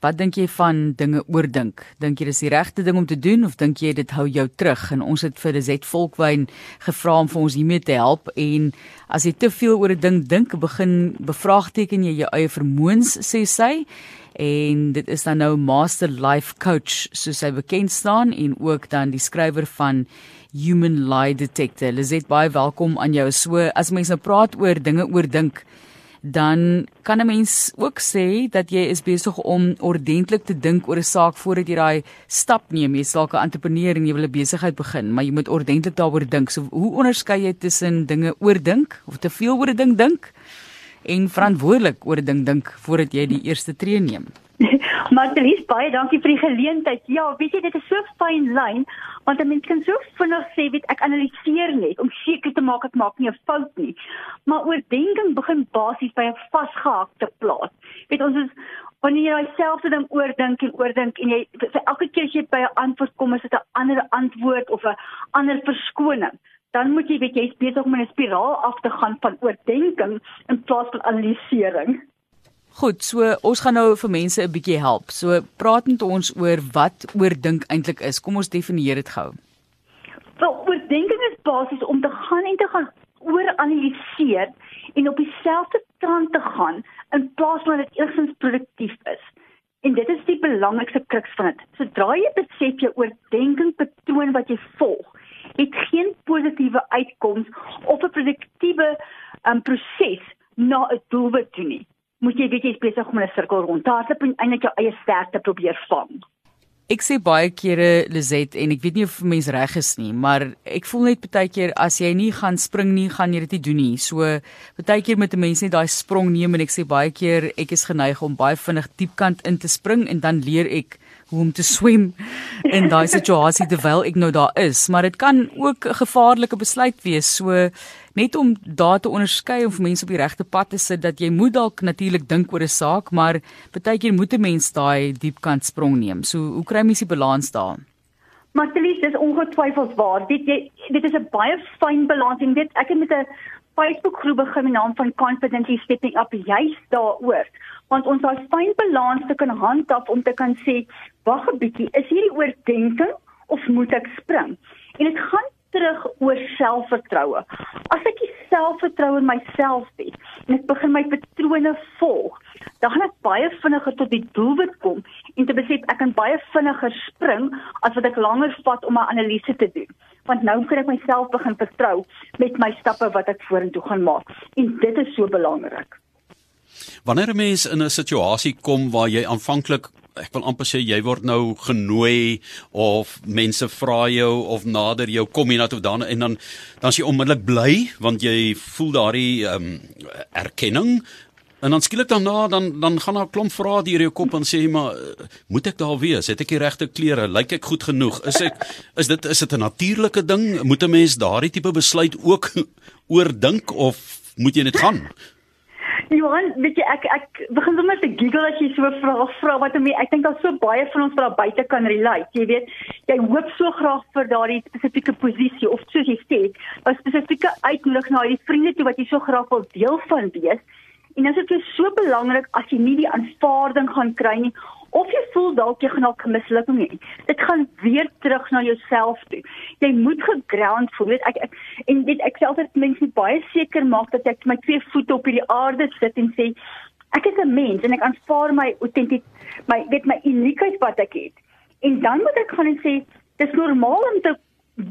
Wat dink jy van dinge oordink? Dink jy dis die regte ding om te doen of dink jy dit hou jou terug? En ons het vir Lizet Volkwyn gevra om vir ons hiermee te help en as jy te veel oor 'n ding dink, begin bevraagteken jy jou eie vermoëns, sê sy. En dit is dan nou Master Life Coach soos sy bekend staan en ook dan die skrywer van Human Lie Detector. Lizet, baie welkom aan jou. So as mense nou praat oor dinge oordink, dan kan 'n mens ook sê dat jy is besig om ordentlik te dink oor 'n saak voordat jy daai stap neem. Jy's dalk 'n entrepreneur en jy wil 'n besigheid begin, maar jy moet ordentlik daaroor dink. So hoe onderskei jy tussen dinge oordink of te veel oor 'n ding dink en verantwoordelik oor 'n ding dink voordat jy die eerste tree neem? Martelies, baie dankie vir die geleentheid. Ja, weet jy, dit is so fyn lyn want 'n mens kan so vinnig sê, weet ek analiseer net om seker te maak ek maak nie 'n fout nie. Maar oordenking begin basies by 'n vasgehakte plaas. Weet ons is wanneer jy jouself ding oordink en oordink en jy vir elke keer as jy by 'n antwoord kom, is dit 'n ander antwoord of 'n ander verskoning. Dan moet jy weet jy's besig om 'n spiraal af te gaan van oordenking in plaas van analisering. Goed, so ons gaan nou vir mense 'n bietjie help. So praat met ons oor wat oordink eintlik is. Kom ons definieer dit gou. Wel, oordinking is basies om te gaan en te gaan ooranaliseer en op dieselfde trant te gaan in plaas van dit eersins produktief is. En dit is die belangrikste kruks van dit. Sodra jy besef jy oordinking patroon wat jy volg, het geen positiewe uitkoms of 'n produktiewe um, proses na 'n doelwit toe nie moet jy weet jy's besig om 'n sirkel rond te hardloop en eintlik jou eie sterkte probeer vang. Ek sê baie kere Lizet en ek weet nie of mens reg is nie, maar ek voel net baie keer as jy nie gaan spring nie, gaan jy dit nie doen nie. So baie keer moet 'n mens net daai sprong neem en ek sê baie keer ek is geneig om baie vinnig diepkant in te spring en dan leer ek hoe om te swem in daai situasie terwyl ek nou daar is, maar dit kan ook 'n gevaarlike besluit wees. So net om daar te onderskei of mense op die regte pad te sit dat jy moet dalk natuurlik dink oor 'n saak, maar baie keer moet 'n mens daai diepkant sprong neem. So hoe kry mens die balans daar? Martelis, dis ongetwyfeld waar. Dit jy, dit is 'n baie fyn balans en dit ek het met 'n Facebook groep begin met naam van Confidently Stepping Up juist daaroor. Want ons daai fyn balans te kan handhaaf om te kan sê, wag 'n bietjie, is hierdie oordenking of moet ek spring? En dit gaan terug oor selfvertroue. As ek selfvertroue in myself het en ek begin my patrone volg, dan gaan ek baie vinniger tot die doelwit kom en te besef ek kan baie vinniger spring as wat ek langer vat om 'n analise te doen. Want nou kan ek myself begin vertrou met my stappe wat ek vorentoe gaan maak. En dit is so belangrik. Wanneer 'n mens in 'n situasie kom waar jy aanvanklik ek wil amper sê jy word nou genooi of mense vra jou of nader jou kom jy na toe dan en dan dan is jy onmiddellik bly want jy voel daardie ehm um, erkenning en dan skielik daarna dan dan gaan daar 'n klomp vrae deur jou kop en sê maar moet ek daar wees? Het ek die regte klere? Lyk ek goed genoeg? Is ek is dit is dit 'n natuurlike ding? Moet 'n mens daardie tipe besluit ook oordink of moet jy net gaan? Johan, weet jy ek ek begin sommer te giggle as jy so vra vra wat om ek dink daar's so baie van ons daar buite kan relate. Jy weet, jy hoop so graag vir daardie spesifieke posisie of soos jy sê, 'n spesifieke uitnodiging na hierdie vriende toe wat jy so graag wil deel van wees. En dit is so belangrik as jy nie die aanvaarding gaan kry nie of jy voel dalk jy gaan dalk 'n mislukking hê. Dit gaan weer terug na jouself toe. Jy moet geground voel. Weet ek, ek en dit ek sê altyd mense baie seker maak dat ek my twee voete op hierdie aarde sit en sê ek is 'n mens en ek aanvaar my autentiek my weet my uniekheid wat ek het. En dan moet ek gaan en sê dis normaal om te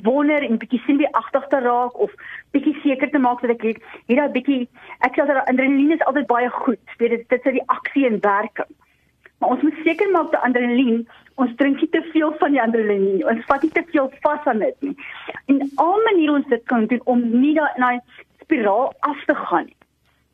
wonder en bietjie sien wie agter te raak of bietjie seker te maak dat ek het hierdie bietjie ek sê dat adrenalien is altyd baie goed. Weet dit dit is die aksie en werking. Maar ons moet seker maak dat adrenalien, ons drink nie te veel van die adrenalien nie. Ons vat nie te veel vas aan dit nie. En al maniere ons dit kan doen om nie daai na spiraal af te gaan nie.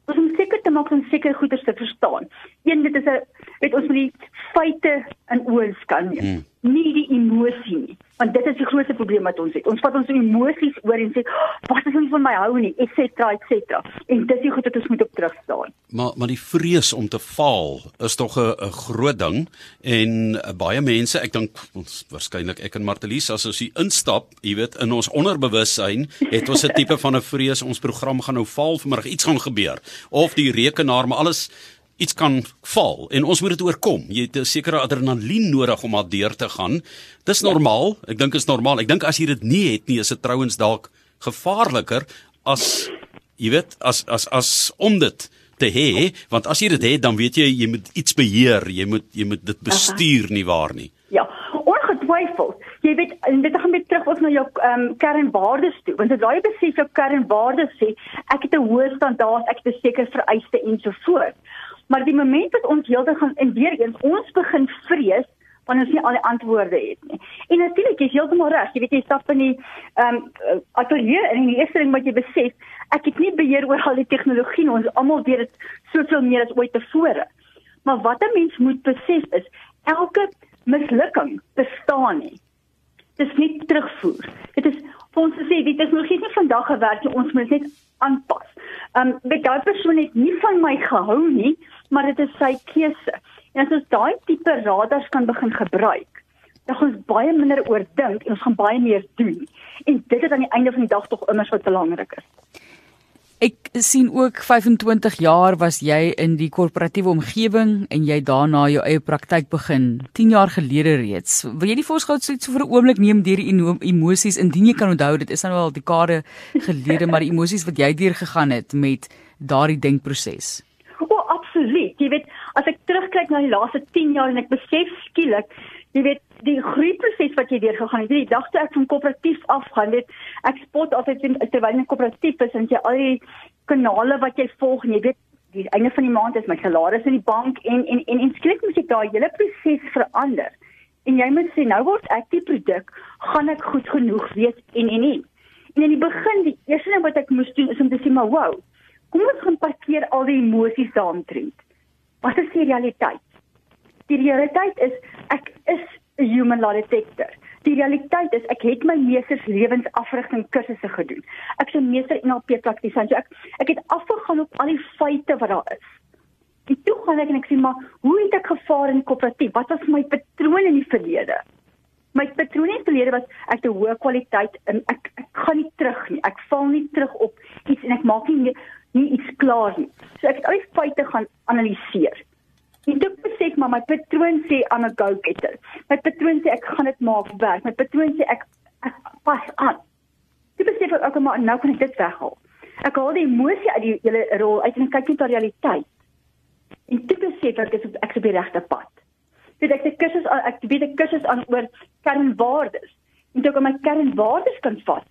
Ons moet seker te maak om seker goeders te verstaan. Een dit is 'n weet ons moet die feite in oë kan neem. Hmm nie die emosie nie want dit is die grootste probleem wat ons het. Ons vat ons emosies oor en sê wat is nie van my hou nie et cetera et cetera. En dit is goed dat ons moet op terug staan maar maar die vrees om te faal is tog 'n groot ding en uh, baie mense ek dink ons waarskynlik ek en Martelies as ons hier instap jy weet in ons onderbewussyn het ons 'n tipe van 'n vrees ons program gaan nou faal vanmiddag iets gaan gebeur. Of die rekenaar maar alles iets kan val en ons moet dit oorkom. Jy het 'n sekere adrenalien nodig om daar deur te gaan. Dis normaal. Ek dink is normaal. Ek dink as jy dit nie het nie, is dit trouens dalk gevaarliker as jy weet as as as om dit te hê, want as jy dit het, dan weet jy jy moet iets beheer, jy moet jy moet dit bestuur nie waar nie. Ja, ongetwyfeld. Jy weet, en dit gaan met terug ons na jou ehm um, kernwaardes toe, want as jy besef jou kernwaardes sê, ek het 'n hoë standaard, ek het 'n sekere vereiste en so voort. Maar die oomblik wat ons heeltyd gaan en weer eens ons begin vrees wanneer ons nie al die antwoorde het nie. En natuurlik is heeltemal reg. Jy weet jy stap in die ehm um, ateljee en die eerste ding wat jy besef, ek het nie beheer oor al die tegnologie nie. Ons almal weet dit soveel meer as ooit tevore. Maar wat 'n mens moet besef is, elke mislukking bestaan nie. Dis nie terugvoer. Dit is vir ons te sê die tegnologie het nie vandag gewerk nie, ons moet net aanpas. Ehm um, weet daai persoon het nie van my gehou nie, maar dit is sy keuse. En as ons daai tipe radars kan begin gebruik, dan gaan ons baie minder oordink en ons gaan baie meer doen. En dit is aan die einde van die dag tog immers wat belangrik is. Ek sien ook 25 jaar was jy in die korporatiewe omgewing en jy daarna jou eie praktyk begin 10 jaar gelede reeds. Wil jy die voorskou so vir 'n oomblik neem deur die emosies indien jy kan onthou dit is nou al dekade gelede maar die emosies wat jy deurgegaan het met daardie denkproses. O, oh, absoluut. Jy weet, as ek terugkyk na die laaste 10 jaar en ek besef skielik jy weet die groeiproses wat jy deurgegaan het. Die dag toe ek van koöperatief afgaan, weet ek spot altyd terwyl ek koöperatief is en jy al die kanale wat jy volg en jy weet die einde van die maand is my salaris in die bank en en en, en skielik moet jy daai hele proses verander. En jy moet sê nou word ek die produk, gaan ek goed genoeg wees en en en. En in die begin die eerste ding wat ek moes doen is om te sê maar wow, kom ons gaan parkeer al die emosies daaromtrent. Wat is die realiteit? Die realiteit is ek is 'n human lie detector. Die realiteit is ek het my meesters lewensafrigting kursusse gedoen. Ek is 'n meester NLP praktisyn. So ek ek het afgegaan op al die feite wat daar is. En toe gaan ek en ek sê maar hoe het ek gevaar in koöperatief? Wat was my patrone in die verlede? My patrone in die verlede was ek te hoë kwaliteit en ek ek gaan nie terug nie. Ek val nie terug op iets en ek maak nie nie iets klaar nie. So ek het al die feite gaan analiseer. En toe besef maar my patroon sê I'm a go getter. My patroon sê ek gaan dit maak werk. My patroon sê ek ek pas aan. Toe besef ek ook maar nou kan ek dit weghaal. Ek haal die emosie uit die hele rol uit en kyk net na realiteit. En toe besef ek ek is ek is op die regte pad. Dit ek die kursus ek bied 'n kursus aan oor kernwaardes. En toe kom my kernwaardes kan vas.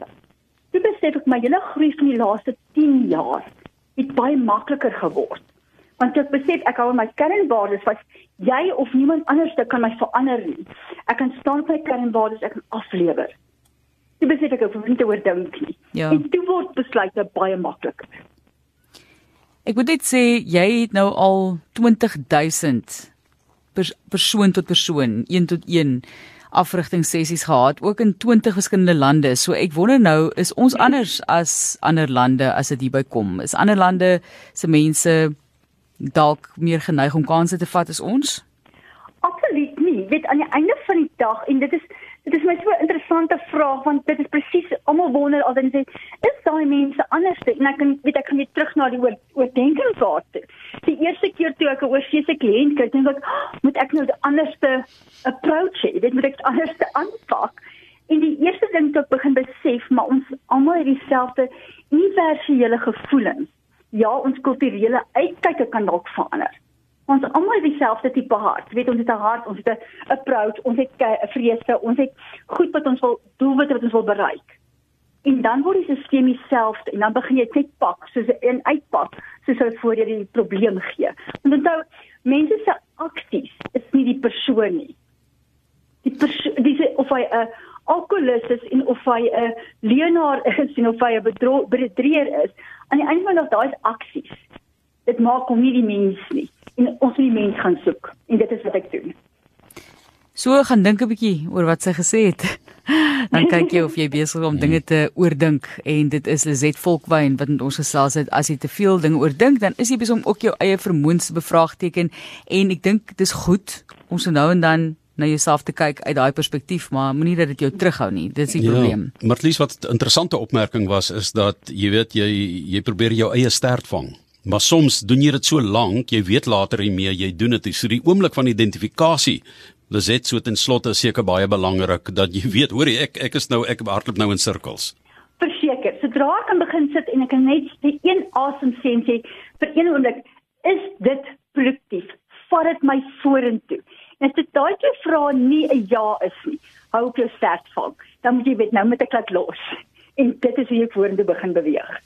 Toe besef ek my hele groei van die laaste 10 jaar het baie makliker geword want ek besef ek hou my kernwaardes vas jy of niemand anders kan my verander nie ek kan staan op my kernwaardes ek kan aflewer jy besef ek hoef nie te oordink nie ja. en dit word besluite baie makliker ek moet net sê jy het nou al 20000 pers persoon tot persoon een tot een afrigting sessies gehad ook in 20 verskillende lande. So ek wonder nou, is ons anders as ander lande as dit hierby kom? Is ander lande se mense dalk meer geneig om kansse te vat as ons? Absoluut nie. Weet aan die einde van die dag en dit is dit is my so interessante vraag want dit is presies almal wonder altyd sê is daai mense anderste en ek kan weet ek kan weer terug na die oor oordenkingsfase. Die eerste keer toe ek 'n oorsese kliënt kry, dink ek, oh, moet ek nou 'n anderste approach hê? Dit moet ek anderste aanpak. En die eerste ding wat ek begin besef, maar ons almal het dieselfde universele gevoelens ja, ons kulturele uitkyke kan dalk verander. Ons almal dieselfde tipe hart. Weet ons het 'n hart, ons het 'n approach, ons het 'n vrese, ons het goed wat ons wil doelwitte wat ons wil bereik. En dan word die stelsel dieselfde en dan begin jy net pak soos 'n uitpak soos hulle voor jy die probleem gee. Want onthou, mense se aksies is nie die persoon nie. Die persoon dis of hy 'n alkoholist is en of hy 'n leienaar is en of hy 'n bedrieger is, aan die einde van dag daai is aksies. Dit maak hom nie die mens nie. En ons moet die mens gaan soek en dit is wat ek doen. So gaan dink 'n bietjie oor wat sy gesê het. Dan kyk jy of jy besig is om dinge te oordink en dit is Lizet Volkwyn wat met ons gesels het as jy te veel dinge oordink dan is jy besig om ook jou eie vermoëns te bevraagteken en ek dink dis goed om so nou en dan na jouself te kyk uit daai perspektief, maar moenie dat dit jou terughou nie. Dit is die ja, probleem. Maar lees wat 'n interessante opmerking was is dat jy weet jy jy probeer jou eie stert vang. Maar soms doen jy dit so lank, jy weet later nie meer jy doen dit. So die oomblik van identifikasie Lizet so ten slotte is seker baie belangrik dat jy weet, hoor jy, ek ek is nou ek hardloop nou in sirkels. Verseker, sodra ek kan begin sit en ek kan net die een asem sê en sê vir een oomblik, is dit produktief? Vat dit my vorentoe. En as dit daai twee vrae nie 'n ja is nie, hou op jou sterk vang. Dan moet jy weet nou met 'n klat los. En dit is hoe jy vorentoe begin beweeg.